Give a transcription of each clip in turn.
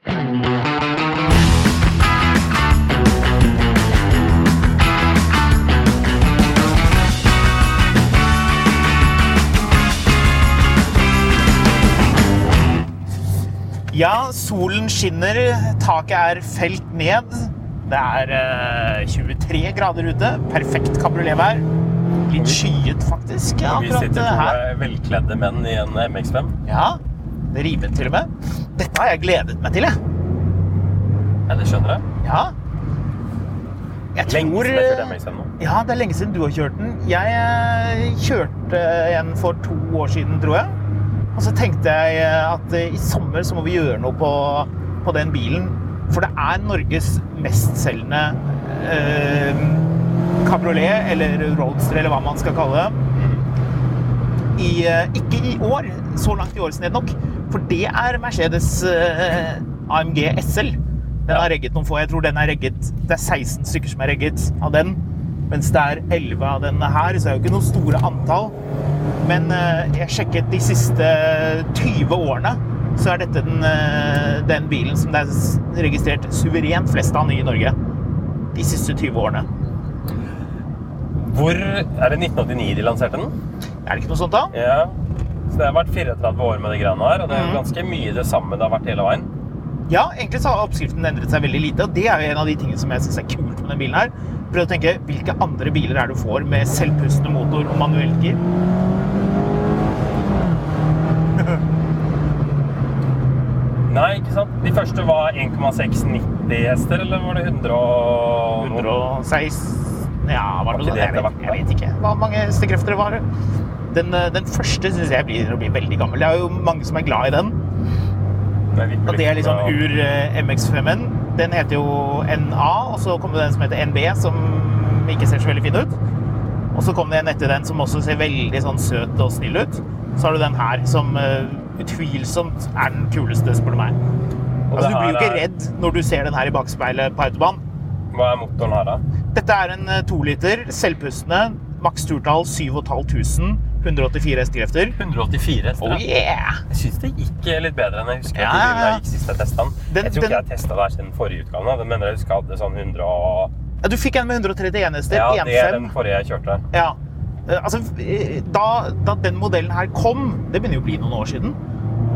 Ja, solen skinner, taket er felt ned. Det er eh, 23 grader ute. Perfekt kabrioletvær. Litt skyet, faktisk. Vi akkurat sitter eh, to her. velkledde menn i en MX5. Ja, det rimet til og med. Dette har jeg gledet meg til, jeg. Ja, det skjønner jeg. Ja. Jeg Lenge siden jeg kjørte MX5 nå. Ja, det er lenge siden du har kjørt den. Jeg eh, kjørte en for to år siden, tror jeg. Og så tenkte jeg eh, at eh, i sommer så må vi gjøre noe på, på den bilen. For det er Norges mestselgende eh, kabriolet, eller roadster, eller hva man skal kalle det. I, eh, ikke i år, så langt i år siden nok. For det er Mercedes eh, AMG SL. Den har regget noen få. Jeg tror den er regget Det er 16 stykker som er regget av den. Mens det er 11 av denne her, så det er jo ikke noe store antall. Men eh, jeg sjekket de siste 20 årene, så er dette den, eh, den bilen som det er registrert suverent flest av nye i Norge. De siste 20 årene. Hvor Er det 1989 de lanserte den? Er det ikke noe sånt, da? Ja. Så det har vært 34 år med det greiene her, og det er Mhm. jo ganske mye det samme det har vært hele veien. Ja, egentlig så har oppskriften endret seg veldig lite, og det er jo en av de tingene som jeg syns er kult med denne bilen her. Prøv å tenke hvilke andre biler er det du får med selvpustende motor og manuelt gir? Nei, ikke sant? De første var 1,690 hester, eller var det 100 og 106 Ja, var det noe sånt? Jeg jeg vet ikke. Hva mange hestekrefter det var. Den, eh, den første syns jeg blir, bli veldig gammel. Det er jo mange som er glad i den. Med Og det er liksom ur-MX5-en. Den heter jo NA, og så kommer det den som heter NB, som ikke ser så veldig fin ut. Og så kommer det en etter den som også ser veldig sånn søt og snill ut. Så har du den her som eh, utvilsomt er den kuleste, spør du meg. Altså, du blir jo ikke redd når du ser den her i bakspeilet på autobahn. Hva er motoren her, da? Dette er en toliter selvpustende, maks turtall 7500, 184 hestekrefter. 184 hester. Oh yeah! Jeg syns det gikk eh, litt bedre enn jeg husker. Ja, ja, ja. jeg gikk sist jeg testet den. Jeg tror ikke den- jeg testet det her siden forrige utgave. Den mener jeg husker hadde sånn 100 og... Ja, du fikk en med 131 hester, Ja, det er den forrige jeg kjørte. Ja. Eh, Altså, eh, da, da den modellen her kom, det begynner jo å bli noen år siden,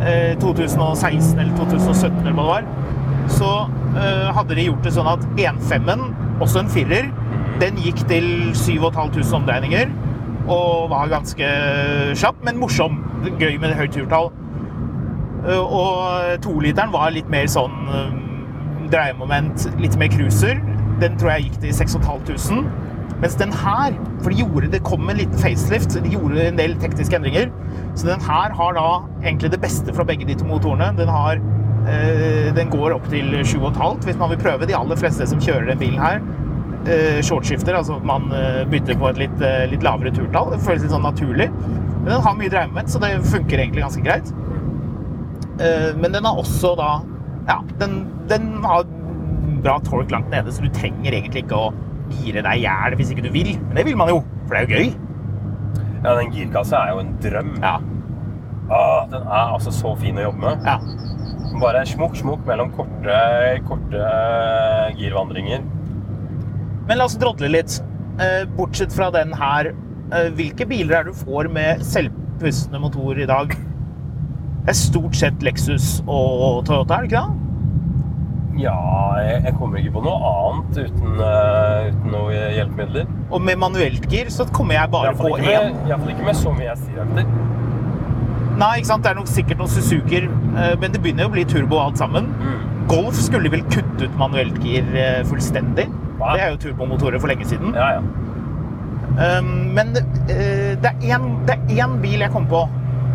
eh, 2016 eller 2017 eller hva det var, så eh, hadde de gjort det sånn at 1.5-en, også en firer, den gikk til 7500 omdreininger, og var ganske kjapp, men morsom. Gøy med høyt turtall. Eh, Og toliteren var litt mer sånn eh, dreiemoment, litt mer cruiser. Den tror jeg gikk til 6500. Mens den her, for de gjorde, det kom en liten facelift, de gjorde en del tekniske endringer. Så den her har da egentlig det beste fra begge de to motorene. Den, har, eh, den går opp til 7,5 hvis man vil prøve. De aller fleste som kjører den bilen her, shortskifter, altså at man eh, bytter på et litt, eh, litt lavere turtall. Det føles litt sånn naturlig. Men den har mye dreiemoment, så det funker egentlig ganske greit. Eh, Men den har også da Ja, den, den har bra tork langt nede, så du trenger egentlig ikke å gire deg i hjel hvis ikke du vil. Men det vil man jo, for det er jo gøy. Ja, den girkassa er jo en drøm. Ja. Åh, den er altså så fin å jobbe med. ja. Bare smukk, smukk mellom korte, korte girvandringer. Men la oss drodle litt. Eh, Bortsett fra den her, eh, hvilke biler er det du får med selvpustende motor i dag? Det er stort sett Lexus og Toyota, er det ikke det? Ja, jeg, kommer ikke på noe annet uten, uh, uten noe hjelpemidler. Og med manuelt gir så kommer jeg bare på én. Iallfall ikke med så mye jeg sier etter. Nei, ikke sant? Det er nok sikkert noen Suzuker, uh, men det begynner jo å bli turbo alt sammen. Mm. Golf skulle vel kutte ut manuelt gir uh, fullstendig. Det er jo turbomotorer for lenge siden. Ja, ja. Um, men eh, det er én- det er én bil jeg kom på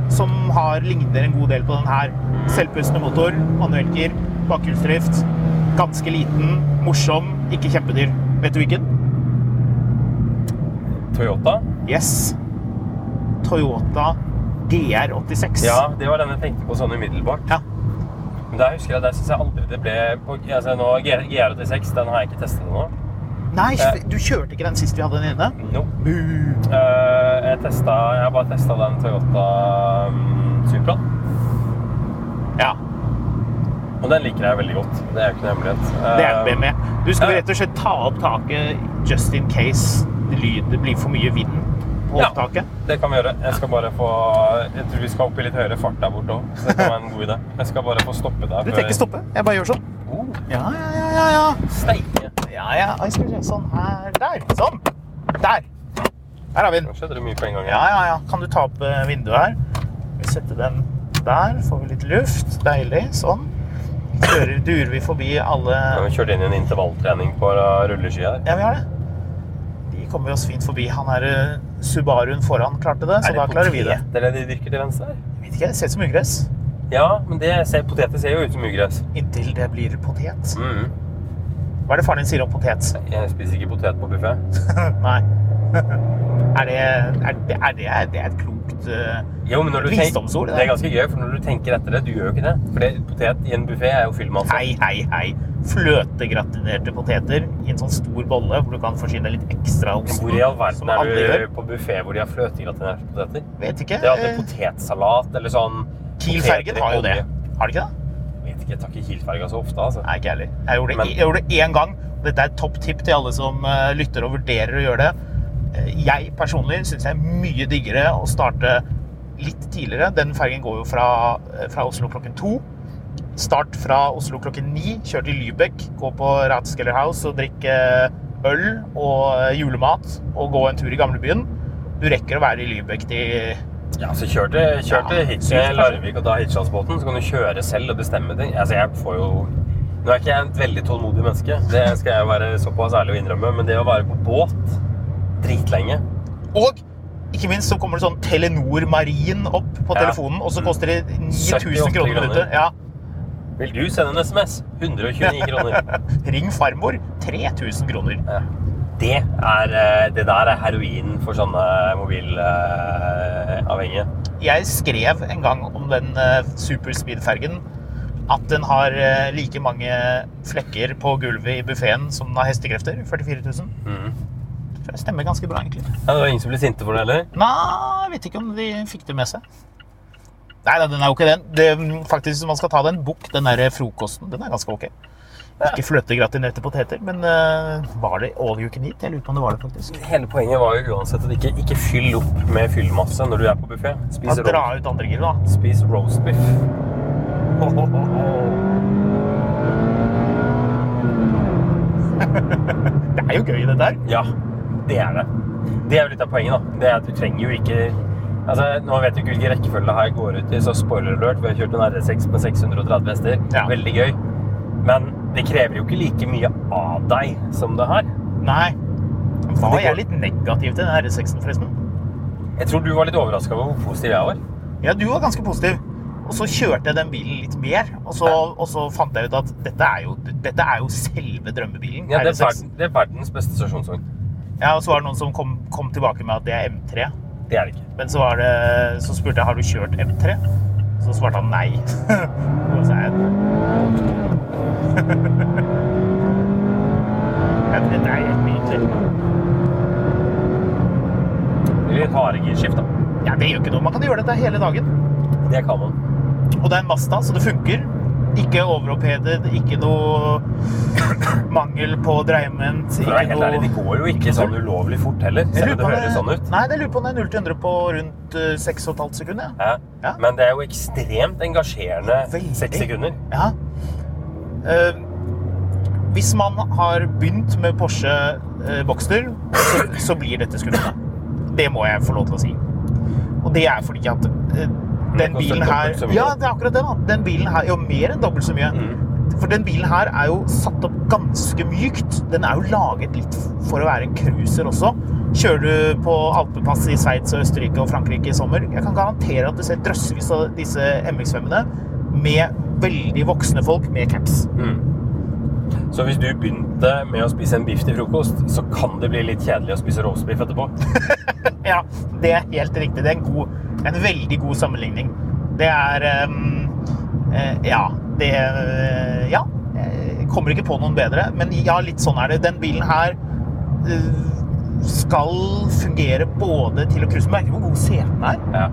som har ligner en god del på den her. Selvpustende motor, manuellgir, bakhjulsdrift. Ganske liten, morsom, ikke kjempedyr. Vet du hvilken? Toyota? Yes. Toyota GR86. Ja, det var den jeg tenkte på sånn umiddelbart. Ja. Der husker jeg, der synes jeg aldri det ble på, altså nå, GR86, den har jeg ikke testet ennå. Nei, Eh. du kjørte ikke den sist vi hadde den inne? No. Bu. Eh, jeg, testa, jeg har bare testa den Toyota um, Supraen. Ja, Og den liker jeg veldig godt. Det er jo ikke noe hemmelighet. det er en med. Du skal ja. rett og slett ta opp taket just in case det det blir for mye vind på Ja. Det kan vi gjøre. Jeg skal bare få Jeg tror vi skal opp i litt høyere fart der borte òg. Det kan være en god idé. Jeg skal bare få stoppe der. Du trenger ikke stoppe. Jeg bare gjør sånn. Oh, Ja, ja, ja, ja. ja. steike! Ja, ja. Jeg skal vi se. Sånn her. Der. Sånn. Der. Der har vi den. Nå skjedde det mye på en gang. Ja, ja, ja. Kan du ta opp eh, vinduet her? Vi setter den der. Får vi litt luft. Deilig. Sånn. Kjører, durer vi forbi alle Vi har kjørt inn i en intervalltrening på rulleski her. Ja, vi har det. Kommer oss fint forbi. Han er eh, Subaruen foran klarte det, så det da klarer vi det. Er det de dyrker til venstre her? Jeg vet ikke, det ser ut som ugress. Ja, men det ser, poteter ser jo ut som ugress. Inntil det blir potet. Mm. Hva er det faren din sier om potet? Jeg spiser ikke potet på buffé. Nei. Er det, er det, er det, det er et klokt eh, Jo, Visdomsord, det det er ganske gøy, for når du tenker etter det, du gjør jo ikke det. For det, potet i en buffé er jo fyllmasse. Hei, hei, hei. Fløtegratinerte poteter i en sånn stor bolle hvor du kan forsyne litt ekstra ost. Hvor i all verden er du gjør. på buffé hvor de har fløtegratinerte poteter? Vet ikke. Det er alltid potetsalat eller sånn Kiel-fergen har jo det. Har de ikke det? Vet ikke, jeg tar ikke Kiel-ferga så ofte, altså. Nei, ikke heller. Jeg gjorde det det én gang. Dette er topp tipp til alle som eh, lytter og vurderer å gjøre det. Eh, Jeg personlig syns det er mye diggere å starte litt tidligere. Den fergen går jo fra, eh, fra Oslo klokken to. Start fra Oslo klokken ni. Kjør til Lübeck. Gå på Ratskeller House og drikke øl og eh, julemat. Og gå en tur i gamlebyen. Du rekker å være i Lübeck til Ja, så kjør til, kjør til Ja, Hitch- sykt. Larvik og da Hitchhals-båten, så kan du kjøre selv og bestemme ting. Altså, jeg får jo Nå er ikke jeg et veldig tålmodig menneske, det skal jeg være såpass ærlig å innrømme, men det å være på båt dritlenge Og ikke minst så kommer det sånn Telenor Marin opp på Ja. telefonen, og så koster det 9000 kroner minuttet. Ja. Vil du sende en SMS? 129 kroner. Ring farmor 3000 kroner. Ja. Det, er, eh, det der er heroin for sånne mobilavhengige. Jeg skrev en gang om den eh, superspeed-fergen at den har eh, like mange flekker på gulvet i buffeen som den har hestekrefter. 44 000. Mm. Jeg stemmer ganske bra, egentlig. Ja, det var ingen som ble sinte for det heller? Nei, jeg vet ikke om de fikk det med seg. Nei, den er jo ikke den. Det, faktisk, man skal ta den bukk, den der frokosten, den er ganske ok. Ikke fløtegratinerte poteter, men uh, var det all you can eat? Jeg lurer på om det var det, faktisk. Hele poenget var jo uansett at ikke, ikke fyll opp med fyllmasse når du er på buffé. Spis, dra ro- ut andre gir, da. spis roast beef. Det er jo gøy, dette her. Ja, det er det. Det er jo litt av poenget, da. Det er at du trenger jo ikke Altså, Nå vet du ikke hvilken rekkefølge det her går ut i, så spoiler alert. Vi har kjørt en R6 med 630 hester. Ja. Veldig gøy. Men det krever jo ikke like mye av deg som det har. Nei. Var jeg litt negativ til den R6-en, forresten? Jeg tror du var litt overraska over hvor positiv jeg var. Ja, du var ganske positiv. Og så kjørte jeg den bilen litt mer, og så, og så fant jeg ut at dette er jo, dette er jo selve drømmebilen. Ja, det, er verden, det er verdens beste stasjonsvogn. Ja, og så var det noen som kom, kom tilbake med at det er M3. Det er det ikke. Men så, var det, så spurte jeg har du kjørt M3. Så svarte han nei. Og så er jeg Dette er helt nydelig. Litt harde girskift, da. Ja, det gjør ikke noe. Man kan gjøre dette hele dagen. Det kan man. Og det er en Mazda, så det funker. Ikke overopphedet, ikke noe mangel på dreiement, For å være helt ærlig, de går jo ikke sånn ulovlig fort heller, selv om det høres sånn ut. Nei, jeg lurer på om det er 0 til 100 på rundt eh, 6,5 sekunder. Ja. Ja. Ja. Men det er jo ekstremt engasjerende Veldig. 6 sekunder. Ja. Uh, hvis man har begynt med Porsche uh, Boxster, så, så blir dette skuffende. Det må jeg få lov til å si. Og det er fordi at eh, den bilen her. Ja, det er akkurat det. da. Den bilen her, jo mer enn dobbelt så mye. Mm. For den bilen her er jo satt opp ganske mykt. Den er jo laget litt for å være en cruiser også. Kjører du på alpepass i Sveits og Østerrike og Frankrike i sommer, jeg kan garantere at du ser drøssevis av disse MX5-ene med veldig voksne folk med caps. Så hvis du begynte med å spise en biff til frokost, så kan det bli litt kjedelig å spise roastbiff etterpå. Ja, det er helt riktig. Det er en, god, en veldig god sammenligning. Det er um, Ja. Det eh, Ja. Jeg kommer ikke på noen bedre, men ja, litt sånn er det. Den bilen her eh, skal fungere både til å cruise Merker du hvor god setene er? Ja.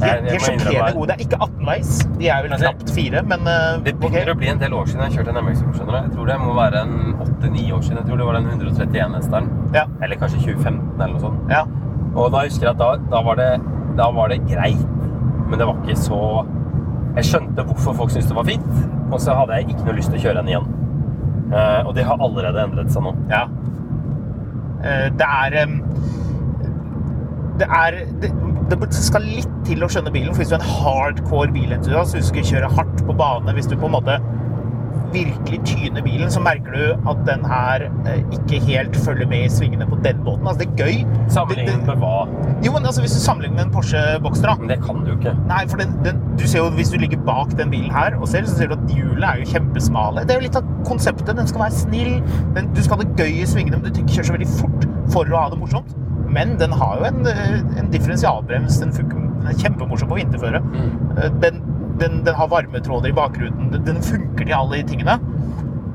De er, de er sjokkerende gode. Det er ikke 18-veis. De er vel det- knapt fire, men eh, Det begynner okay. å bli en del år siden jeg kjørte en MX. skjønner du. Jeg tror det må være en 8-9 år siden. Jeg tror det var den 131 hesteren. Ja. Eller kanskje 2015 eller noe sånt. ja. Og da husker jeg at da, da, var det, da var det greit. Men det var ikke så Jeg skjønte hvorfor folk syntes det var fint, og så hadde jeg ikke noe lyst til å kjøre den igjen. Uh, og det har allerede endret seg nå. Ja. Uh, Det er um, Det er det, det skal litt til å skjønne bilen. For hvis du er en hardcore bilentusiast, hvis du skal kjøre hardt på bane, hvis du på en måte virkelig tyner bilen, så merker du at den her eh, ikke helt følger med i svingene på den måten. Altså, det er gøy. Sammenlignet med hva? Jo, men altså, hvis du sammenligner med en Porsche Boxster, da. Men det kan du jo ikke. Nei, for den, den, du ser jo, Hvis du ligger bak den bilen her og ser, så ser du at hjulene er jo kjempesmale. Det er jo litt av konseptet. Den skal være snill. Den, du skal ha det gøy i svingene, men du trenger ikke kjøre så veldig fort for å ha det morsomt. Men den har jo en, eh, en differensialbrems. Den, funker, den er kjempemorsom på vinterføre. Mm. Den, den, den har varmetråder i bakruten. Den, funker til alle de tingene.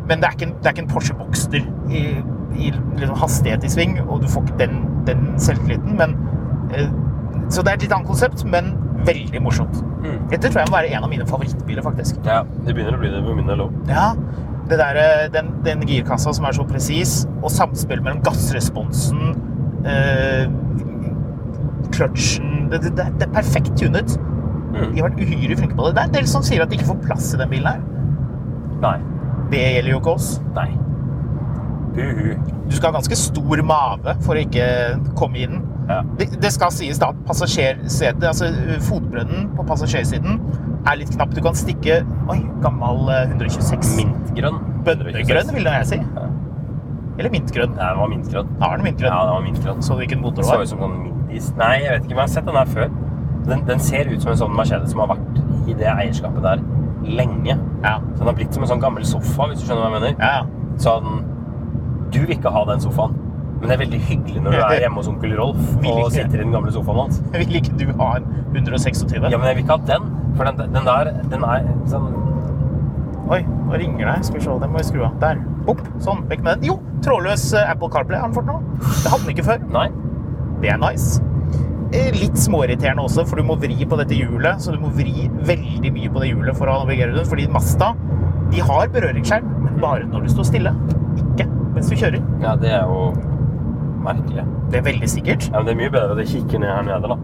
Men det er ikke en, det er ikke en Porsche Boxster i, i liksom hastighet i sving, og du får ikke den, den selvtilliten. Men, eh, så det er et litt annet konsept, men veldig morsomt. Mm. Dette tror jeg må være en av mine favorittbiler, faktisk. Ja, det begynner å bli det med min del. Ja, det der, eh, den, den girkassa som er så presis, og samspillet mellom gassresponsen, eh, kløtsjen det, det, det er perfekt tunet. Mm. De har vært uhyre flinke på det. Det er en del som sier at de ikke får plass i den bilen her. Nei. Det gjelder jo ikke oss. Nei. Uhu. Du skal ha ganske stor mave for å ikke komme i den. Ja. Det, det skal sies da at passasjersetet, altså fotbrønnen på passasjersiden, er litt knapp. Du kan stikke Oi, gammel eh, 126. Mintgrønn. Bønnegrønn, vil jeg si. Ja. Eller mintgrønn. Nei, det var mintgrønn. Er den mintgrønn. Ja, det var mintgrønn. Så du hvilken motor Det var? så ut som sånn mintis. Nei, jeg vet ikke, men jeg har sett den her før. Den, den ser ut som en sånn Mercedes som har vært i det eierskapet der lenge. Ja. Så den har blitt som en sånn gammel sofa, hvis du skjønner hva jeg mener. ja, ja. Sånn Du vil ikke ha den sofaen, men det er veldig hyggelig når du er hjemme hos onkel Rolf og sitter i den gamle sofaen hans. Vil ikke du ha en 126? Ja, men jeg vil ikke ha den, for den, den der den er sånn Oi, nå ringer det. Skal vi se, den må vi skru av. Der. Opp. Sånn, vekk med den. Jo, trådløs eh, Apple CarPlay har den fått nå. Det hadde den ikke før. Nei. Det er nice. Eh, Litt småirriterende også, for du må vri på dette hjulet. Så du må vri veldig mye på det hjulet for å navigere rundt. Fordi Mazda de har berøringsskjerm, men bare når du står stille. Ikke mens du kjører. Ja, det er jo merkelig. Det er veldig sikkert. Ja, men det er mye bedre at jeg kikker ned her nede, da.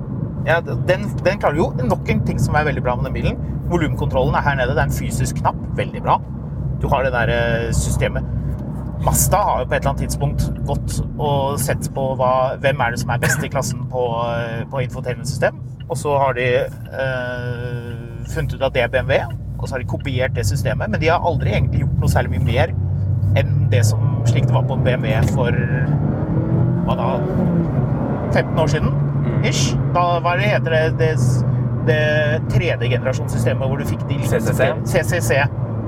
Ja, den, den klarer jo nok en ting som er veldig bra med den bilen. Volumkontrollen er her nede. Det er en fysisk knapp. Veldig bra. Du har det der eh, systemet. Mazda har jo på et eller annet tidspunkt gått og sett på hva, hvem er det som er best i klassen på, eh, på infotainment-system. Og så har de øh, funnet ut at det er BMW, og så har de kopiert det systemet. Men de har aldri egentlig gjort noe særlig mye mer enn det som slik det var på BMW for hva da? 15 år siden? Ish. Da var det heter det det, det tredje generasjonssystemet hvor du fikk de CCC. CCC.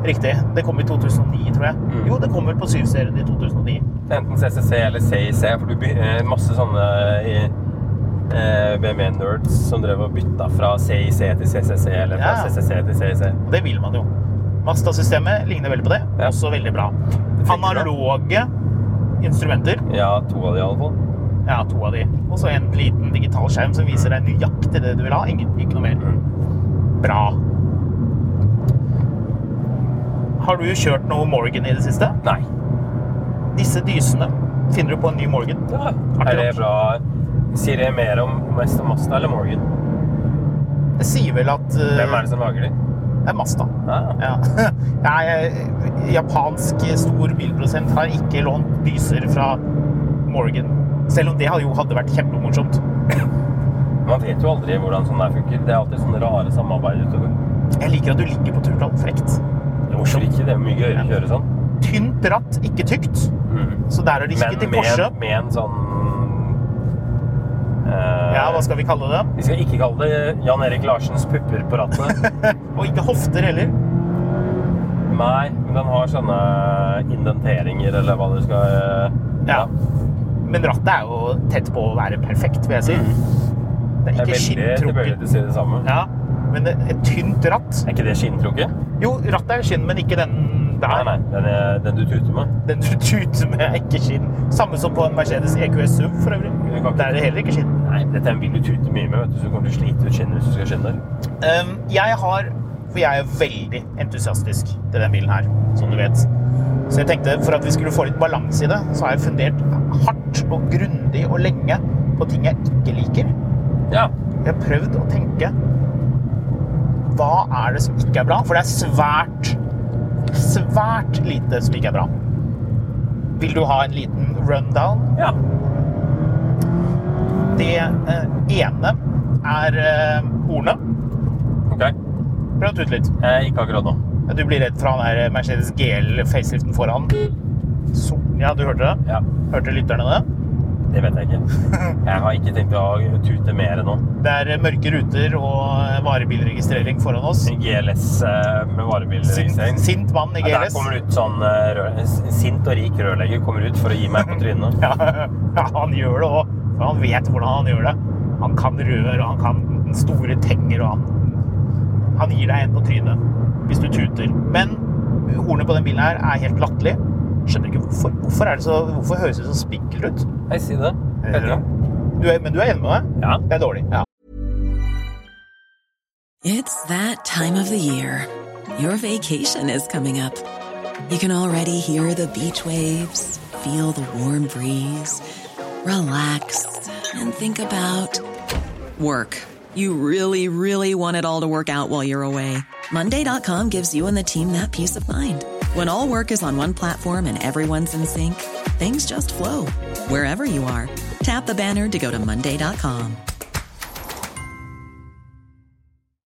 Riktig. Det kom i 2009, tror jeg. Mm. Jo, det kom vel på 7-serien i 2009. Enten CCC eller CIC, for du eh, masse sånne i, eh, BMW-nerds som drev og bytta fra CIC til CCC, eller fra Ja. CCC til CIC. Det vil man jo. Mazda-systemet ligner veldig på det. Ja. Også veldig bra. Analoge instrumenter. Ja, to av de i alle fall. Ja, to av de. Og så en liten digital skjerm som viser deg nøyaktig det du vil ha. Ingen, ikke noe mer. Bra. Har du kjørt noe Morgan i det siste? Nei. Disse dysene finner du på en ny Morgan. Ja. Er det bra Sier det mer om mest om Mazda eller Morgan? Det sier vel at uh, Hvem er det som lager de? Det er Mazda. Ah. Ja. Jeg, japansk stor bilprosent har ikke lånt dyser fra Morgan. Selv om det jo hadde vært kjempemorsomt. Man vet jo aldri hvordan sånn der funker. Det er alltid sånne rare samarbeid utover. Jeg liker at du ligger på turplan. Frekt. Hvorfor ikke? Det er mye gøyere å kjøre sånn. Tynt ratt, ikke tykt. Så der er de ikke Men til med, Porsche. en- med en sånn eh, Ja, hva skal vi kalle det? Vi skal ikke kalle det Jan Erik Larsens pupper på rattet. Og ikke hofter heller. Nei, men den har sånne indenteringer, eller hva du skal ja. Ja. Men rattet er jo tett på å være perfekt, vil jeg si. Det er Mm. Jeg er ikke skinntrukket. å si det samme. Ja, men et, tynt ratt. Er ikke det skinntrukket? Jo, rattet er skinn, men ikke den der. Nei, nei. Den, er, den du tuter med. Den du tuter med, er ikke skinn. Samme som på en Mercedes EQS SUM for øvrig. Der er det heller ikke skinn. Nei, dette er en bil du tuter mye med, vet du, så du kommer til å slite ut skinnet hvis du skal skinne. Um, jeg har For jeg er veldig entusiastisk til den bilen her, som du vet. Så jeg tenkte for at vi skulle få litt balanse i det, så har jeg fundert hardt og grundig og lenge på ting jeg ikke liker. Ja. Jeg har prøvd å tenke Hva er det som ikke er bra? For det er svært, svært lite som ikke er bra. Vil du ha en liten rundown? Ja. Det eh, ene er eh, hornet. Ok. Prøv å tute litt. Eh, ikke akkurat nå. Du blir redd for han der Mercedes GL-faceliften foran. Så, ja, du hørte det? Ja. Hørte lytterne det? Det vet jeg ikke. Jeg har ikke tenkt å tute mer nå. Det er mørke ruter og varebilregistrering foran oss. GLS eh, med varebilregistrering. sint mann i Ja, der GLS. kommer det ut sånn eh, rør, sint og rik rørlegger kommer ut for å gi meg på trynet. Ja, han gjør det òg. Han vet hvordan han gjør det. Han kan rør, og han kan store tenger, og han, han gir deg en på trynet hvis du tuter. Men hornet på den bilen her er helt latterlig. Skjønner ikke hvorfor. Hvorfor, er det så, hvorfor høres det så spinkelt ut? Hei, si det. Vet du? Du er, men du er enig med meg? Ja. Det er dårlig. Ja. It's that time of the year. Your vacation is coming up. You can already hear the beach waves, feel the warm breeze, relax, and think about work. You really, really want it all to work out while you're away. Monday.com gives you and the team that peace of mind. When all work is on one platform and everyone's in sync, things just flow wherever you are. Tap the banner to go to Monday.com.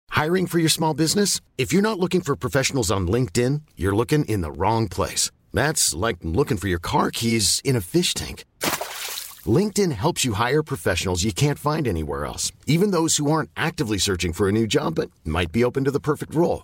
Hiring for your small business? If you're not looking for professionals on LinkedIn, you're looking in the wrong place. That's like looking for your car keys in a fish tank. LinkedIn helps you hire professionals you can't find anywhere else, even those who aren't actively searching for a new job but might be open to the perfect role.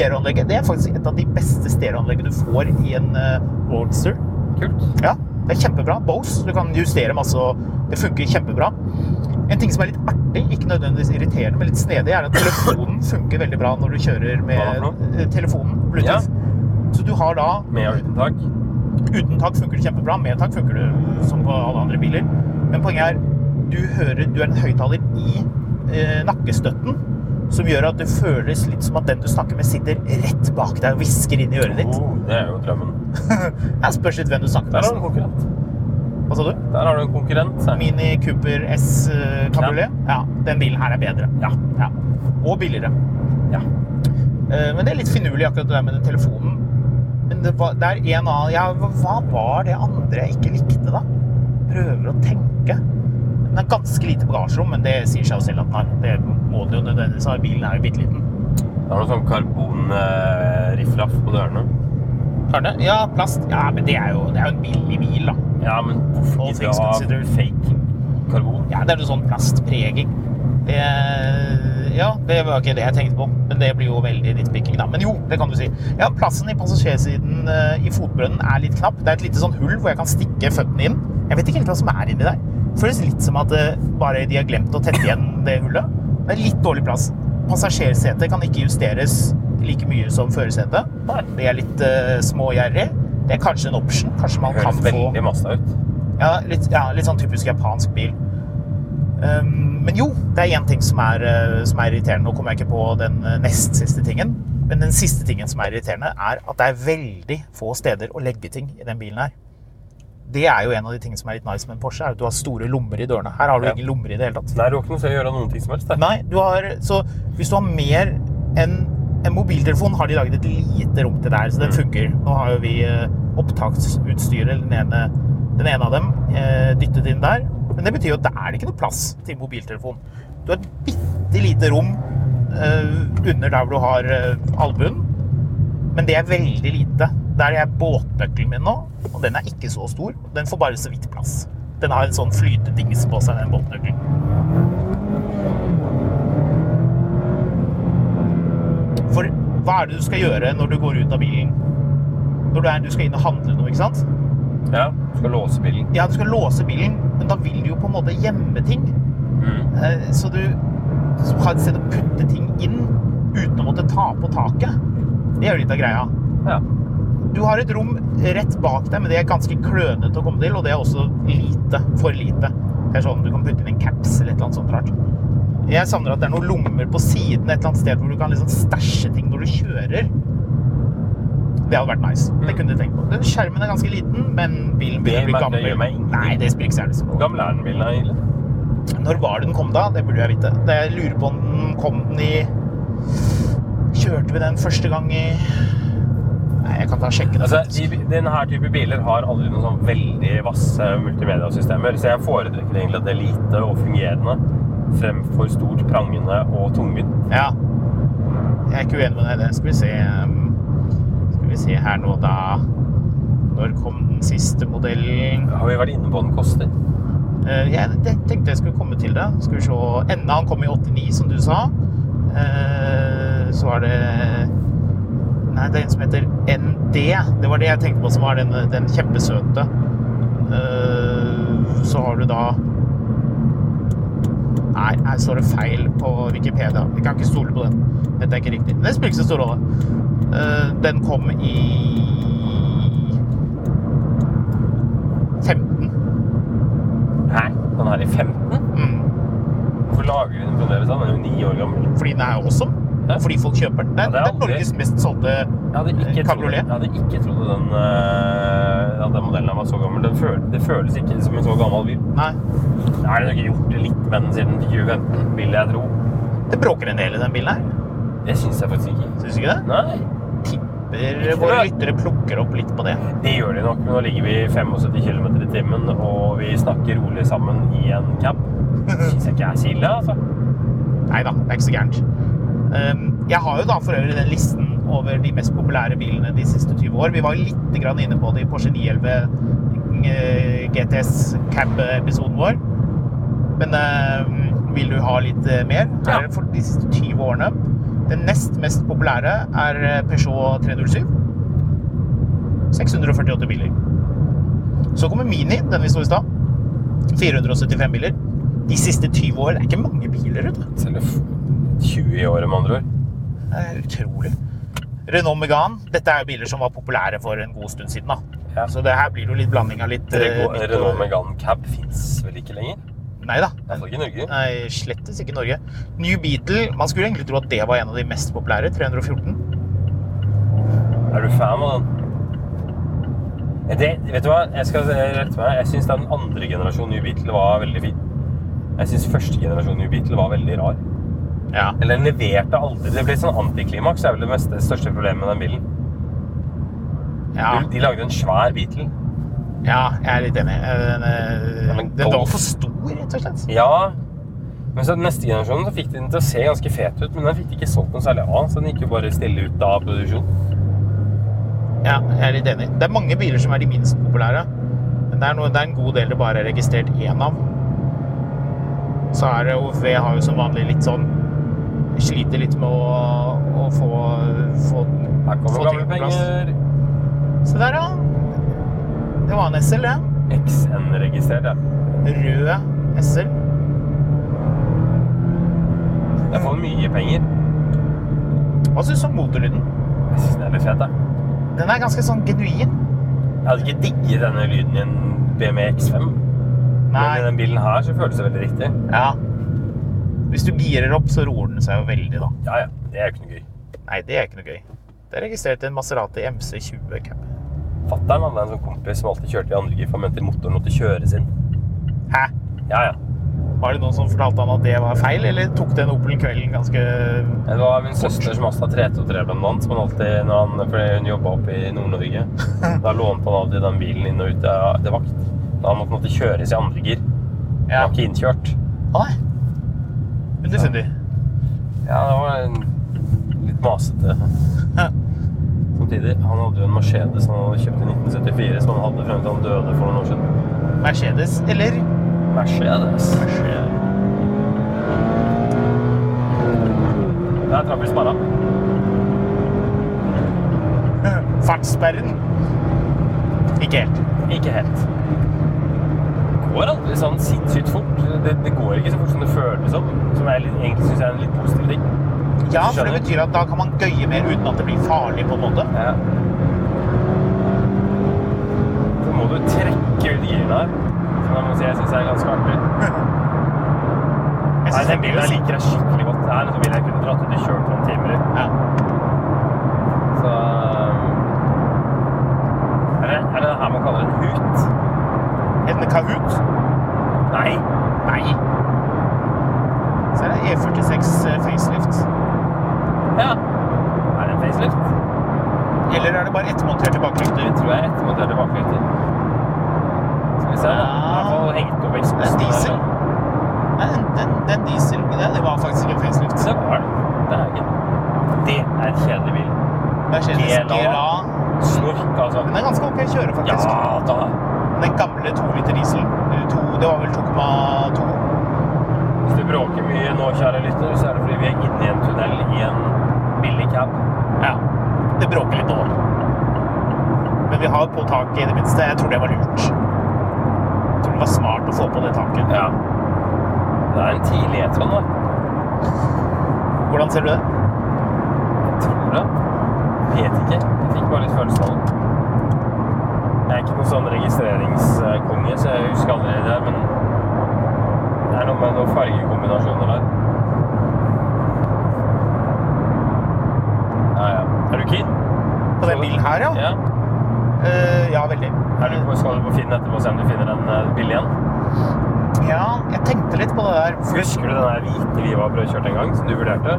Stereoanlegget. Det er faktisk et av de beste stereoanleggene du får i en uh, Roadster. Kult. Ja, det er kjempebra. Bose. Du kan justere masse, og det funker kjempebra. En ting som er litt artig, ikke nødvendigvis irriterende, men litt snedig, er at telefonen funker veldig bra når du kjører med eh, telefonen, Bluetooth. Så du har da Med og uten tak. Uten tak funker det kjempebra. Med tak funker det som på alle andre biler. Men poenget er du hører Du er en høyttaler i eh, nakkestøtten som gjør at det føles litt som at den du snakker med, sitter rett bak deg og hvisker inn i øret ditt. Oh, det er jo drømmen. Jeg spørs litt hvem du snakker med. Der har du en konkurrent. Hva sa du? Der har du en konkurrent. Her. Mini Cooper S eh, kabriolet? Ja. Den bilen her er bedre. Ja. ja. Og billigere. Ja. Eh, Men det er litt finurlig akkurat det der med den telefonen. Men det, var, det er en annen ja, Hva var det andre jeg ikke likte, da? Prøver å tenke. Den har ganske lite bagasjerom, men det sier seg jo selv at den har. Det må den jo nødvendigvis ha. Bilen er jo bitte liten. Det er noe sånn karbonrifflaff på dørene. Har det? Ja, plast. Ja, men det er jo, det er jo en billig bil, da. Ja, men hvorfor ikke things ha fake karbon? Ja, det er noe sånn plastpreging. Det, ja, det var ikke det jeg tenkte på. Men det blir jo veldig nitpicking, da. Men jo, det kan du si. Ja, plassen i passasjersiden eh, i fotbrønnen er litt knapp. Det er et lite sånn hull hvor jeg kan stikke føttene inn. Jeg vet ikke helt hva som er inni der. Føles litt som at eh, bare de har glemt å tette igjen det hullet. Det er litt dårlig plass. Passasjersetet kan ikke justeres like mye som førersetet. Det er litt uh, smågjerrig. Det er kanskje en option. Kanskje man Det kan høres få veldig masse ut. ja litt, ja, litt sånn typisk japansk bil. Um, men jo, det er én ting som er, uh, som er irriterende. Nå kommer jeg ikke på den uh, nest siste tingen. Men den siste tingen som er irriterende, er at det er veldig få steder å legge ting i den bilen her. Det er jo en av de tingene som er litt nice med en Porsche, er at du har store lommer i dørene. Her har du Ja. ingen lommer i det hele tatt. Nei, du har ikke noe til å gjøre noen ting som helst. Der. Nei, du har, så hvis du har mer enn en mobiltelefon, har de laget et lite rom til der, så det Mm. funker. Nå har jo vi eh, opptaksutstyret, den ene, den ene av dem, eh, dyttet inn der. Men det betyr jo at det er ikke noe plass til mobiltelefon. Du har et bitte lite rom eh, under der hvor du har albuen, men det er veldig lite. Der er båtnøkkelen min nå, og den er ikke så stor. Den får bare så vidt plass. Den har en sånn flytedings på seg, den båtnøkkelen. For hva er det du skal gjøre når du går ut av bilen? Når du, er, du skal inn og handle noe, ikke sant? Ja, du skal låse bilen. Ja, du skal låse bilen, men da vil du jo på en måte gjemme ting. Mm. Eh, Så du så har et sted å putte ting inn uten å måtte ta på taket. Det er jo litt av greia. Ja. Du har et rom rett bak deg, men det er ganske klønete å komme til, og det er også lite. For lite. Det er sånn du kan putte inn en caps eller et eller annet sånt rart. Jeg savner at det er noen lommer på siden et eller annet sted hvor du kan liksom stæsje ting når du kjører. Det hadde vært nice. Det kunne du tenkt på. Den Skjermen er ganske liten, men bilen blir gammel. Det. Nei, det spiller ikke særlig så Hvor gammel er den bilen egentlig? Når var den kom da? Det burde jeg vite. Det jeg lurer på om den kom den i Kjørte vi den første gang i Nei, jeg kan ta og sjekke det. Altså, de, denne type biler har aldri noen sånn veldig vasse multimediasystemer, så jeg foretrekker egentlig at det er lite og fungerende fremfor stort, prangende og tungvint. Ja. Jeg er ikke uenig med deg i det. Skal vi se um, Skal vi se her nå, da. Når kom den siste modellen? Har vi vært inne på den koster? Eh, Jeg te- tenkte jeg skulle komme til det. Skal vi se Enda han kom i 89, som du sa. Eh, Så var det Nei, det er en som heter ND. Det var det jeg tenkte på som var den, den kjempesøte. Uh, Så har du da Nei, her står det feil på Wikipedia. Vi kan ikke stole på den. Dette er ikke riktig. Det spiller ikke så stor rolle. Uh, Den kom i 15. Nei, Den er i 15? Mm. Hvorfor lager vi den fremdeles? Den er jo ni år gammel. Fordi den er awesome. Ja. Og fordi folk kjøper den. Det er, Ja, det er det er Norges mest solgte trodd, Kabriolet. jeg hadde ikke trodd den, uh, at den modellen var så gammel. Den føl, det føles ikke som en så gammel bil. Nei. Nei, den har ikke gjort det litt med den siden 2015, vil jeg tro. Det bråker en del i den bilen her. Det syns jeg faktisk ikke. Syns ikke det? Nei, Tipper våre lyttere plukker opp litt på det. det gjør de nok. Men nå ligger vi 75 km i timen, og vi snakker rolig sammen i en cab. Syns jeg ikke er så ille, altså. Nei da, det er ikke så gærent. Um, Jeg har jo da for øvrig den listen over de mest populære bilene de siste 20 år. Vi var litt inne på det i Porsche 911 eh, GTS Cab-episoden vår. Men eh, vil du ha litt eh, mer? Er for de siste 20 årene. Den nest mest populære er eh, Peugeot 307. 648 biler. Så kommer Mini, den vi så i stad. 475 biler. De siste 20 år, det er ikke mange biler, vet du. Selv f- 20 i året, med andre ord. Det er utrolig. Renault Megane. Dette er jo biler som var populære for en god stund siden. da. Ja. Så det her blir jo litt blanding av litt eh, Renault Renault Megane Cab fins vel ikke lenger? Nei da. Iallfall ikke Norge. Nei, slettes ikke Norge. New Beetle. Man skulle egentlig tro at det var en av de mest populære. 314. Er du fan av den? Eh, Det, vet du hva? Jeg skal rette meg. Jeg syns den andre generasjonen New Beetle var veldig fin. Jeg syns første generasjon New Beetle var veldig rar. Ja. Eller den leverte aldri. Det ble sånn antiklimaks. Det er vel det meste, det største problemet med den bilen. Ja, De, de lagde en svær Beatle. ja jeg er litt enig. Den, Den, eh, den var for stor, rett og slett. Ja. Men så neste generasjon så fikk de den til å se ganske fet ut, men den fikk de ikke solgt noe særlig av, så den gikk jo bare stille ut av produksjon. Ja, jeg er litt enig. Det er mange biler som er de minst populære. Men det er, noe, det er en god del det bare er registrert én av. Så er det OV har jo som vanlig litt sånn sliter litt med å, å få, få, få ting på plass. Se der, ja. Det var en SL, det. XN-registrert, ja. Rød SL. Det er for mye penger. Hva syns du om motorlyden? Jeg synes den er litt fet, jeg. Den er ganske sånn genuin. Jeg hadde ikke digget denne lyden i en BMW X5. Men i denne den bilen her så føles det veldig riktig. Ja. Hvis du girer opp, så roer den seg jo veldig, da. Ja, ja. Det er jo ikke noe gøy. Nei, det er ikke noe gøy. Det er registrert en Maserati MC20 Cup. Fatter'n hadde en sånn kompis som alltid kjørte i andre gir, for han mente motoren måtte kjøres inn. Hæ? Ja, ja. Var det noen som fortalte han at det var feil, eller tok den Opelen kvelden ganske Det var min søster som også har 323 blant annet, som han alltid, når han, fordi hun jobba oppe i Nord-Norge, da lånte han alltid den bilen inn og ut til vakt. Da måtte han måtte kjøres i andre gir. Ja. Han var ikke innkjørt. Nei. Underfundig. Ja, det var en, litt masete. Samtidig, han hadde jo en Mercedes han hadde kjøpt i 1974, som han hadde frem til han døde for noen år siden. Mercedes eller Mercedes. Der traff vi sparra. fartssperren? Ikke helt. Ikke helt. Går aldri sånn sinnssykt fort. Det, det går ikke så fort som det føles som. Som jeg egentlig syns er en litt positiv ting. Ja, for det betyr at da kan man gøye mer uten at det blir farlig, på en måte. Ja. Så må du trekke ut girene her. Som jeg må si jeg syns er ganske artig. Nei, synes den bilen jeg liker jeg skikkelig godt. Det er en bil jeg kunne dratt ut og kjørt noen timer i. Ja. Så er det, er det det her man kaller en hut? En Kahoot? Nei. Nei. Så er det E46 facelift. Ja. Er det en facelift? Eller er det bare ettmonterte Det Jeg tror jeg er ettermonterte baklykter. Skal vi se. Ja. I hengt opp eksosen. Det er diesel. Nei, den, den, den diesel det, det var faktisk ikke en facelift. Det var det. Det er ikke Det er en kjedelig bil. Mercedes. GLA. Snork, altså. Den er ganske ok å kjøre, faktisk. Ja da. Den gamle 2 liter diesel. Eller to, det var vel 2,2. Hvis du bråker mye nå, kjære lytter, så er det fordi vi er inne i en tunnel i en billig cab. Ja. Det bråker litt nå. Men vi har på taket i det minste. Jeg tror det var lurt. Jeg tror det var smart å få på det taket. Ja. Det er en tidlig E-tron, da. Hvordan ser du det? Jeg tror det. Vet ikke. Jeg fikk bare litt følelsen av det. Jeg er ikke noen sånn registreringskonge, så jeg husker aldri det der, men det er noe med noen fargekombinasjoner der. Ja, ja. Er du keen? På den bilen her, ja? Ja. Ja, veldig. Er du, skal du på Finn etterpå og se om du finner en eh, billig en? Ja, jeg tenkte litt på det der. Husker du den der hvite Viva brødkjørt en gang, som du vurderte?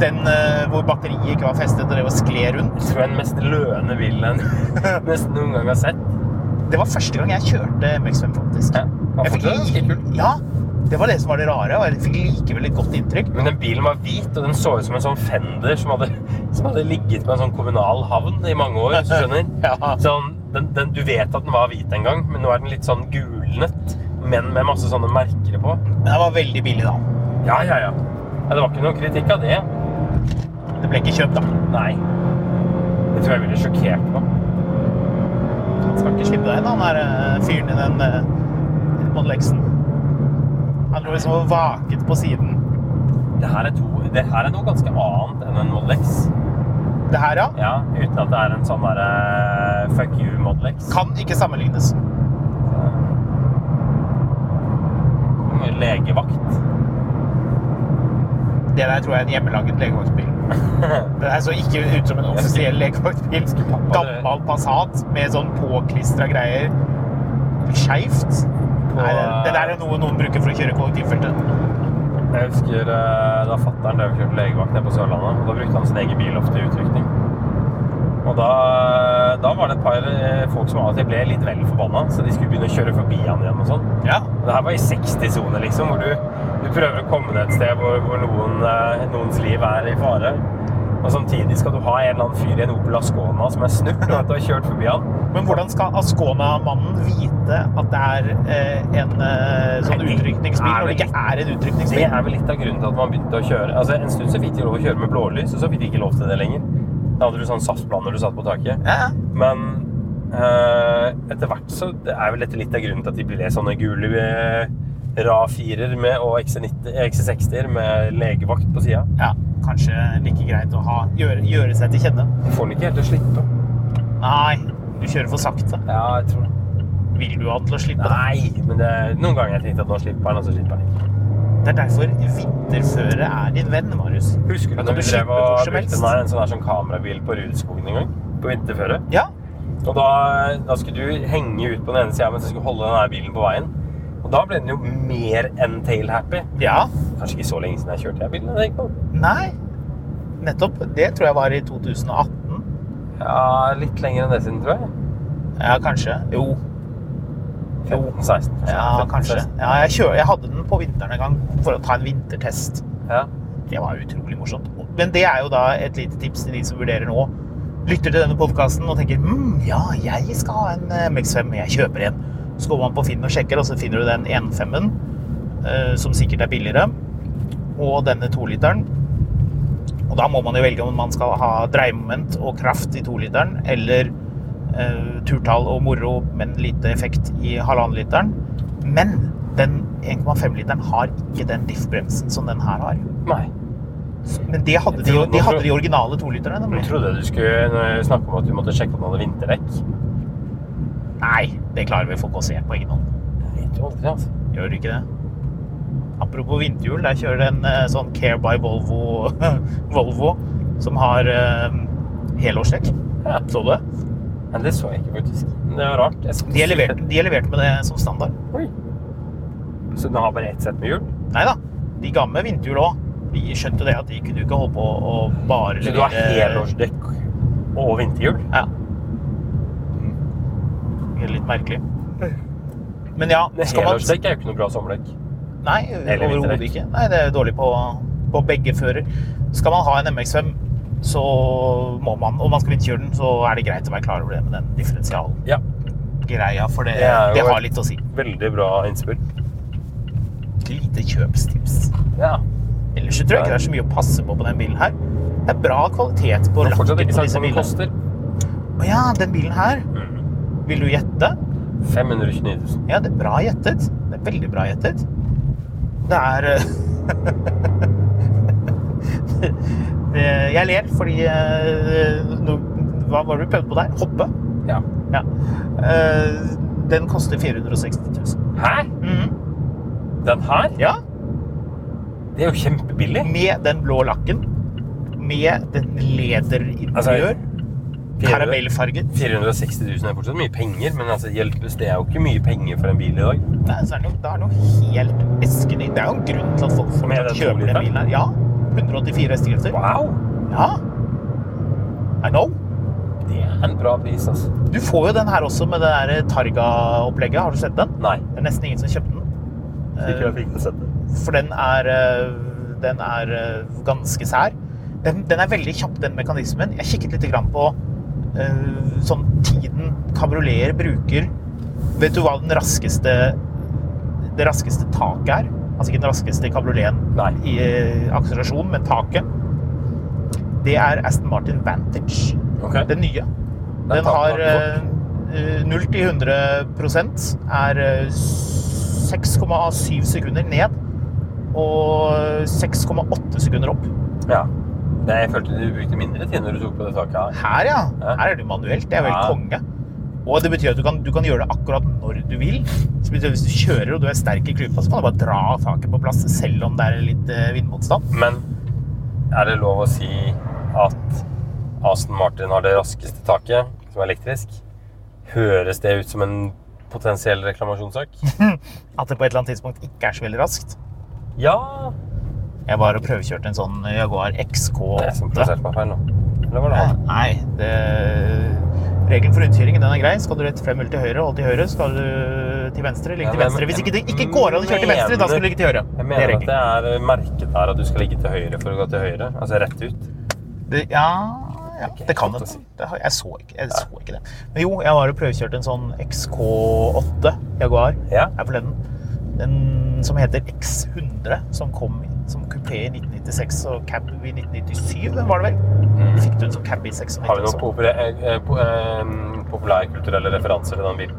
Den uh, hvor batteriet ikke var festet og det var skled rundt. Jeg tror den mest løne bilen jeg nesten noen gang har sett. Det var første gang jeg kjørte MX5, faktisk. Ja, Jeg fikk det, kult. Ja, det var det som var det rare, og jeg fikk likevel et godt inntrykk. Men den bilen var hvit, og den så ut som en sånn Fender som hadde, som hadde ligget på en sånn kommunal havn i mange år, hvis du skjønner. Ja. Sånn, den, den, du vet at den var hvit en gang, men nå er den litt sånn gulnet, men med masse sånne merker på. Men det var veldig billig, da. Ja, ja, ja. ja det var ikke noen kritikk av det. Det ble ikke kjøpt, da. Nei. Det tror jeg ville sjokkert meg. Han skal ikke slippe deg inn, han der eh, fyren i den uh, Model X-en. Han lå liksom og vaket på siden. Det her, er to, det her er noe ganske annet enn en Model X. Det her, ja, Ja, uten at det er en sånn derre fuck you Model X. kan ikke sammenlignes. Legevakt. Det der tror jeg er en hjemmelaget legevaktbil. Det her så ikke ut som en offisiell legevaktbil. Gammel Passat med sånn påklistra greier. Skeivt. Det, det der er noe noen bruker for å kjøre kollektivfeltet. Jeg husker eh, da fatteren drev og kjørte legevakt nede på Sørlandet. og Da brukte han sin egen bil ofte i utrykning. Og da, da var det et par eh, folk som av og til ble litt vel forbanna, så de skulle begynne å kjøre forbi han igjen og sånn. Ja. Det her var i 60-sone, liksom, hvor du, du prøver å komme deg et sted hvor, hvor noen, eh, noens liv er i fare. Og samtidig skal du ha en eller annen fyr i en Opel Ascona som er snurt og at du har kjørt forbi han. Men hvordan skal Ascona-mannen vite at det er eh, en eh, sånn utrykningsbil når det ikke er en utrykningsbil? Det er vel litt av grunnen til at man begynte å kjøre Altså En stund så fikk de lov å kjøre med blålys, og så fikk de ikke lov til det lenger. Da hadde du sånn SAS-plan når du satt på taket. Ja. Men eh, etter hvert så det er vel dette litt av grunnen til at de ble sånne gule eh, RA4-er og XC90 XC60-er med legevakt på sida. ja. Kanskje like greit å ha, gjøre, gjøre seg til kjenne. Du får den ikke helt til å slippe. Nei, du kjører for sakte. Ja, jeg tror det. Vil du ha den til å slippe? Nei, men det, noen ganger har jeg tenkt at nå slipper den, og så slipper den ikke. Det er derfor vinterføre er din venn, Marius. Husker du når vi du drev og brukte den her, en sånn, sånn kamerabil på Rudskogen en gang? På vinterføre? Ja, Og da, da skulle du henge ut på den ene sida mens du skulle holde den bilen på veien. Og da ble den jo mer enn tail-happy. ja. Kanskje ikke så lenge siden jeg kjørte den bilen. jeg på. Nei. Nettopp. Det tror jeg var i 2018. Ja, litt lenger enn det siden, tror jeg. Ja, kanskje. Jo. 15-16. Ja, kanskje. Ja, jeg, kjør, jeg hadde den på vinteren en gang for å ta en vintertest. Ja. Det var utrolig morsomt. Men det er jo da et lite tips til de som vurderer nå. Lytter til denne podkasten og tenker mm, ja, jeg skal ha en eh, MX5, jeg kjøper en. Så går man på Finn og sjekker, og så finner du den 1.5-en, eh, som sikkert er billigere, og denne 2-literen. Og da må man jo velge om man skal ha dreiemoment og kraft i 2-literen, eller eh, turtall og moro, men lite effekt i halvannen-literen. Men den 1,5-literen har ikke den diff-bremsen som den her har. Nei. Men det hadde de, de, hadde de originale toliterne. Jeg nemlig. trodde du skulle snakket om at du måtte sjekke om den hadde vinterdekk. Nei, det klarer vi folk å se på egen hånd. Jeg jo aldri, altså. Gjør du ikke det? Apropos vinterhjul, der kjører det en eh, sånn Care by Volvo, Volvo som har eh, helårsdekk. Ja. Så du det? Men det så jeg ikke, faktisk. Det var rart. De er, levert, de er levert med det som standard. Oi. Så den har bare ett sett med hjul? Nei da. De ga med vinterhjul òg. Vi skjønte det at de kunne ikke holde på å bare Så du har helårsdekk og vinterhjul? Ja. Litt merkelig. Men ja, Men skal man Helårsdekk er jo ikke noe bra sommerdekk. Nei, overhodet ikke. Nei, det er dårlig på, på begge fører. Skal man ha en MX5, så må man, og man skal vinterkjøre den, så er det greit å være klar over det med den differensialen. Ja. for det, Det det har litt å si. Veldig bra innspill. Lite kjøpstips. Ja. Ellers så tror jeg ikke det er så mye å passe på på den bilen her. Det er bra kvalitet på lakken på disse bilene. Å ja, den bilen her. Vil du gjette? 529 000. Ja, det er bra gjettet. Det er veldig bra gjettet. Det er eh, det- Jeg ler fordi eh, Hva var det du prøvde på der? Hoppe? Ja. Ja. Eh, Den koster 460 000. Hæ? Mhm. Den her? Ja, Det er jo kjempebillig. med den blå lakken. Med den lederinteriør. Altså, Karamellfarget. 460 000 er fortsatt mye penger, men altså, hjelpes, det er jo ikke mye penger for en bil i dag. Nei, så er det noe, det er noe helt eskenytt. Det er jo en grunn til at folk fortsatt den kjøper den bilen her. Ja. 184 hestekrefter. Wow! Ja. I know. Det er en bra pris, altså. Du får jo den her også med det der Targa-opplegget. Har du sett den? Nei. Det er nesten ingen som kjøpte den. Ikke jeg fikk sett det. For den er, eh, den er eh, ganske sær. Den, den er veldig kjapp, den mekanismen. Jeg kikket litt grann på eh, sånn tiden kabrioleter bruker. Vet du hva den raskeste det raskeste taket er? Altså ikke den raskeste kabrioleten i eh, akselerasjon, men taket. Det er Aston Martin Vantage. Okay. Den nye. Den Den har den eh, 0 til 100 er eh, 6,7 sekunder ned og 6,8 sekunder opp. Ja. Det, jeg følte du brukte mindre tid når du tok på det taket her. Her, ja. Ja. Her er det manuelt. Det er vel Ja. konge. Og det betyr at du kan, du kan gjøre det akkurat når du vil. Så betyr at Hvis du kjører og du er sterk i klypa, så kan du bare dra taket på plass, selv om det er litt eh, vindmotstand. Men er det lov å si at Aston Martin har det raskeste taket, som er elektrisk? Høres det ut som en potensiell reklamasjonssak? At det på et eller annet tidspunkt ikke er så veldig raskt. Ja! Jeg var og prøvekjørte en sånn Jaguar XK8. Det er jeg som plasserte meg. Eller var det Eh, han? Nei, det... regelen for rundkjøringen den er grei. Skal du rett frem eller til høyre, hold til høyre. Skal du til venstre, ligge til venstre. Hvis ikke det ikke går an å kjøre til venstre, da skal du ligge til høyre. Jeg er mener at det er merket der at du skal ligge til høyre for å gå til høyre. Altså rett ut. Det, ja, ja, det kan det. det har, jeg, så ikke, jeg så ikke det. Men jo, jeg var og prøvekjørte en sånn XK8 Jaguar Ja. her forleden. Den som heter X100, som kom som kupé i 1996 og cab i 1997, var det vel? De fikk du den som cab i 96. Mm. Har vi noen populære, populær, eh, po- eh, populærkulturelle referanser til den bilen?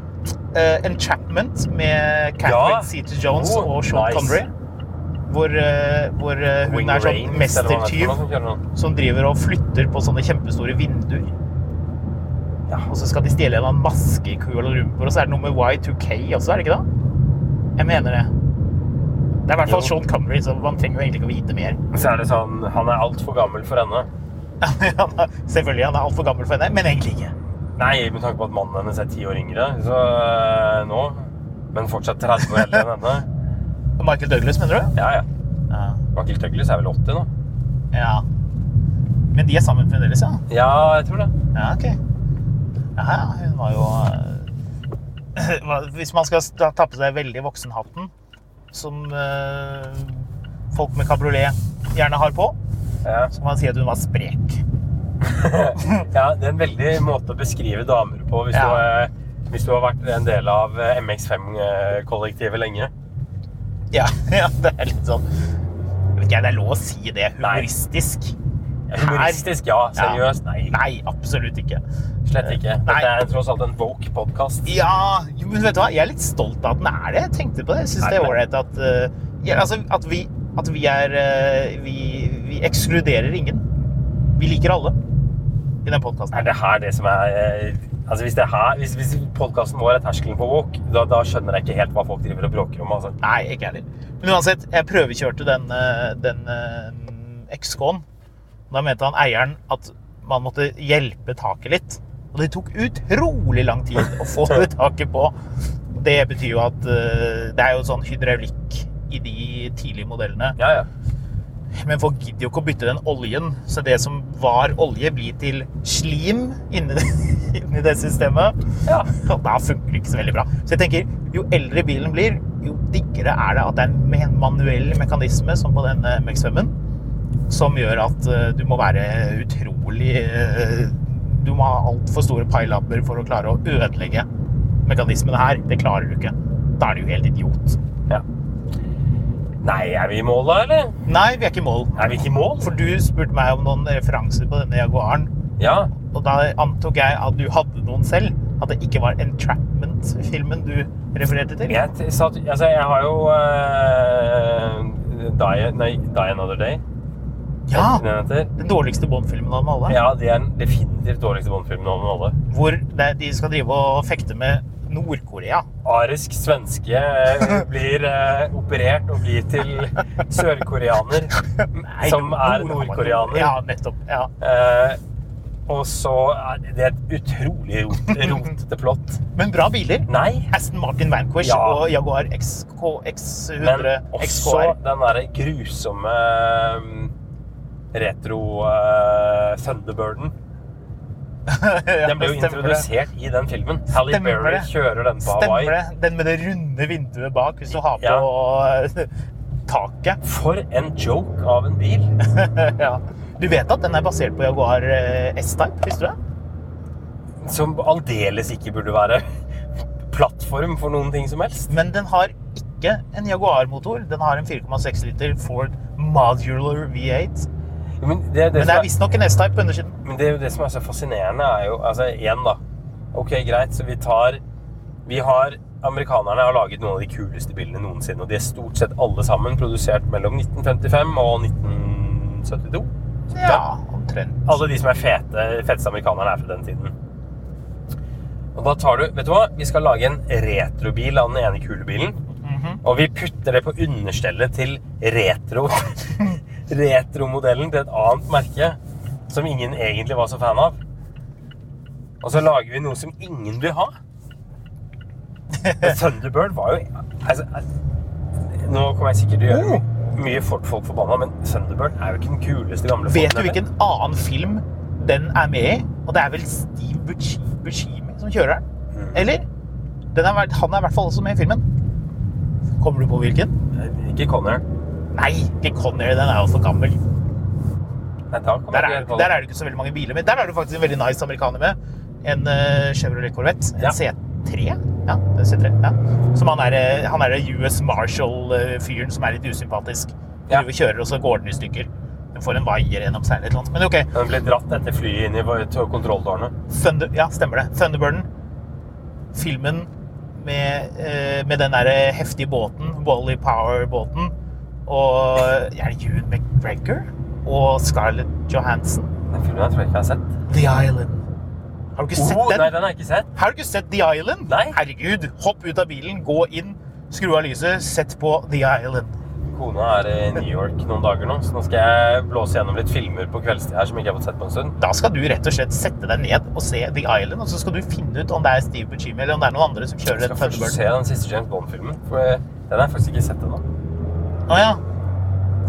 Uh, Enchapment med Catherine Ja. Zeta-Jones Oh, og Sean nice. Connery. Hvor, uh, hvor uh, hun er sånn mestertyv som driver og flytter på sånne kjempestore vinduer. Ja. Og så skal de stjele en maske i Kuala Lumpur, og så er det noe med Y2K også, er det ikke det? Jeg mener det. Det er i hvert fall Sean Connery, så man trenger jo egentlig ikke å vite mer. Så er det sånn, han er altfor gammel for henne. Selvfølgelig, han er altfor gammel for henne, men egentlig ikke. Nei, med tanke på at mannen hennes er ti år yngre, så eh, nå. Men fortsatt 30 år eldre enn henne. Michael Douglas, mener du? Ja, ja. Ja. Michael Douglas er vel 80 nå? ja. Men de er sammen fremdeles, ja? Ja, jeg tror det. Ja, ok. Ja, ja, hun var jo eh, Hvis man skal tappe ta på seg veldig voksenhatten, som eh, folk med kabriolet gjerne har på, Ja. så kan man si at hun var sprek. ja, det er en veldig måte å beskrive damer på hvis, Ja. du, hvis du har vært en del av eh, MX5-kollektivet lenge. Ja, ja, det er litt sånn jeg vet ikke, Det er lov å si det. Humoristisk. Ja, Humoristisk, ja. Seriøst, nei. Nei, absolutt ikke. Slett ikke. Dette er tross alt en woke-podkast. Ja, men vet du hva? Jeg er litt stolt av at den er det. Jeg tenkte på det. Jeg syns det er ålreit at, eh, ja, altså, at, vi, at vi er eh, vi, vi ekskluderer ingen. Vi liker alle i den podkasten. Er det her det som er eh, Altså Hvis, det her- hvis, hvis podkasten vår er terskelen på woke, da, da skjønner jeg ikke helt hva folk driver og bråker om. altså. Nei, ikke heller. Men uansett, jeg prøvekjørte den, eh, den eh, XK-en. Da mente han eieren at man måtte hjelpe taket litt. Og det tok utrolig lang tid å få det taket på. Det betyr jo at eh, det er jo sånn hydraulikk i de tidlige modellene. Ja, ja. Men folk gidder jo ikke å bytte den oljen, så det som var olje, blir til slim inni det, inni det systemet. Ja. Og da funker det ikke så veldig bra. Så jeg tenker, jo eldre bilen blir, jo diggere er det at det er en manuell mekanisme, som på den eh, MX-5-en, som gjør at eh, du må være utrolig eh, Du må ha altfor store pailabber for å klare å ødelegge mekanismene her. Det klarer du ikke. Da er du jo helt idiot. ja. Nei, er vi i mål da, eller? Nei, vi er ikke i mål. Er vi ikke i mål? For du spurte meg om noen referanser på denne Jaguaren. Ja. Og da antok jeg at du hadde noen selv. At det ikke var Entrapment-filmen du refererte til. Jeg, altså, jeg har jo uh, die, nei, die Another Day. Ja! Den. Dårligste Bond-filmen av dem alle. Ja, det er den definitivt dårligste Bond-filmen av dem alle. Hvor de skal drive og fekte med Nord-Korea. Arisk svenske eh, blir eh, operert og blir til sørkoreaner, som er nordkoreaner. Ja, nettopp. Ja. Eh, og så er det- det er et utrolig rot, rotete plott. Men bra biler. Nei, Aston Martin Vanquish Ja. og Jaguar XK, X100 men også XKR. den derre grusomme um, retro uh, Thunderbirden. Den ble jo introdusert i den filmen. Halle Berry kjører den på Stemmer Hawaii. det. Den med det runde vinduet bak, hvis du har på Ja. taket. For en joke av en bil! ja. Du vet at den er basert på Jaguar eh, S-Type, visste du det? Som aldeles ikke burde være plattform for noen ting som helst. Men den har ikke en Jaguar-motor. Den har en 4,6 liter Ford Modular V8. Men det, det, Men det er er, visstnok en S-Type på undersiden. men det, er jo det som er så fascinerende, er jo Altså, igjen, da. Ok, greit, så vi tar Vi har Amerikanerne har laget noen av de kuleste bilene noensinne, og de er stort sett alle sammen produsert mellom 1955 og 1972. Ja, omtrent. Alle de som er fete, feteste amerikanerne er fra den tiden. Og da tar du Vet du hva? Vi skal lage en retrobil av den ene kulebilen. Og vi putter det på understellet til retro retromodellen til et annet merke som ingen egentlig var så fan av. Og så lager vi noe som ingen vil ha. Og Thunderbird var jo altså, Nå kommer jeg sikkert til å gjøre mye fort folk forbanna, men Thunderbird er jo ikke den kuleste gamle Vet du hvilken annen film den er med i? Og det er vel Steve Buscemi, Buscemi som kjører den? Mm. Eller? Den er, han er i hvert fall også med i filmen. Kommer du på hvilken? Ikke Conner. Nei, ikke Connery. Den er jo for gammel. Nei, Der er, der er det ikke så veldig mange biler, men der er det faktisk en veldig nice amerikaner med. En uh, Chevrolet Corvette. En Ja. C3. Ja, er C3. Ja. Som han er, eh, han er US Marshall-fyren som er litt usympatisk. Ja. Du kjører, og så går den i stykker. Den får en vaier gjennom seg eller et. Men ok, Den ble dratt etter flyet inn i kontrolltårnet. Thunder, ja, stemmer det. Thunderbirden. Filmen med, uh, med den der heftige båten, Wally Power-båten. Og er det Ewan McGregor? Og Scarlett Johansson. Den filmen jeg tror jeg ikke jeg har sett. The Island. Har du ikke sett Oh, den? nei, den har jeg ikke sett. Har du ikke sett The Island? Nei. Herregud, hopp ut av bilen, gå inn, skru av lyset, sett på The Island. Kona er i New York noen dager nå, så nå skal jeg blåse gjennom litt filmer på kveldstid her som jeg ikke har fått sett på en stund. Da skal du rett og slett sette deg ned og se The Island, og så skal du finne ut om det er Steve Buscemi eller om det er noen andre som Jeg kjører skal en først se den siste James Bond-filmen, for den har jeg faktisk ikke sett ennå. Å ja.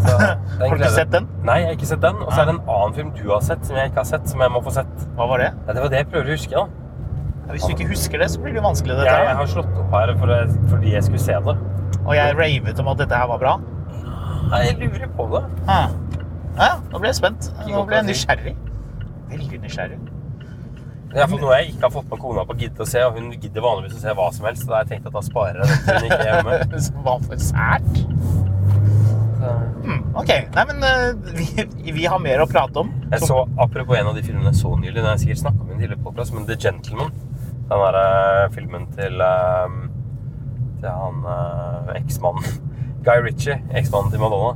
Så Har du ikke sett den? Nei, jeg har ikke sett den. Og så er det en annen film du har sett, som jeg ikke har sett, som jeg må få sett. Hva var det? Ja, det var det jeg prøver å huske, da. Hvis du ikke husker det, så blir det vanskelig dette ja, jeg har slått opp her for, fordi jeg skulle se det. Og jeg ravet om at dette her var bra. Nei, jeg lurer på det. Ja, Ja, nå ble jeg spent. Nå ble jeg nysgjerrig. Veldig nysgjerrig. Det er noe jeg ikke har fått med kona på å gidde å se, og hun gidder vanligvis å se hva som helst, så da har jeg tenkt at da sparer jeg den til hun ikke er hjemme. Hva for sært. Hmm, ok, nei, men uh, vi, vi har mer å prate om. Jeg så, apropos en av de filmene jeg så nylig, den har jeg sikkert snakket om i en tidligere podcast, men The Gentleman. Den derre eh, filmen til, um, til han uh, eksmannen. Guy Ritchie, eksmannen til Madonna.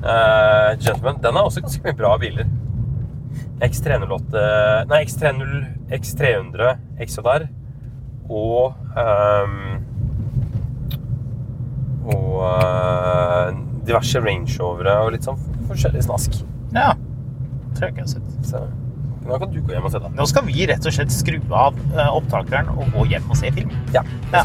Uh, Gentleman. Den har også ganske mye bra biler. X308 Nei, X30, X300 XJR og um, Og eh, diverse Range Rovere og litt sånn forskjellig snask. Ja, tror jeg ikke jeg har sett. Så nå kan du gå hjem og se da. Nå skal vi rett og slett skru av eh, opptakeren og gå hjem og se film. Ja. Ja.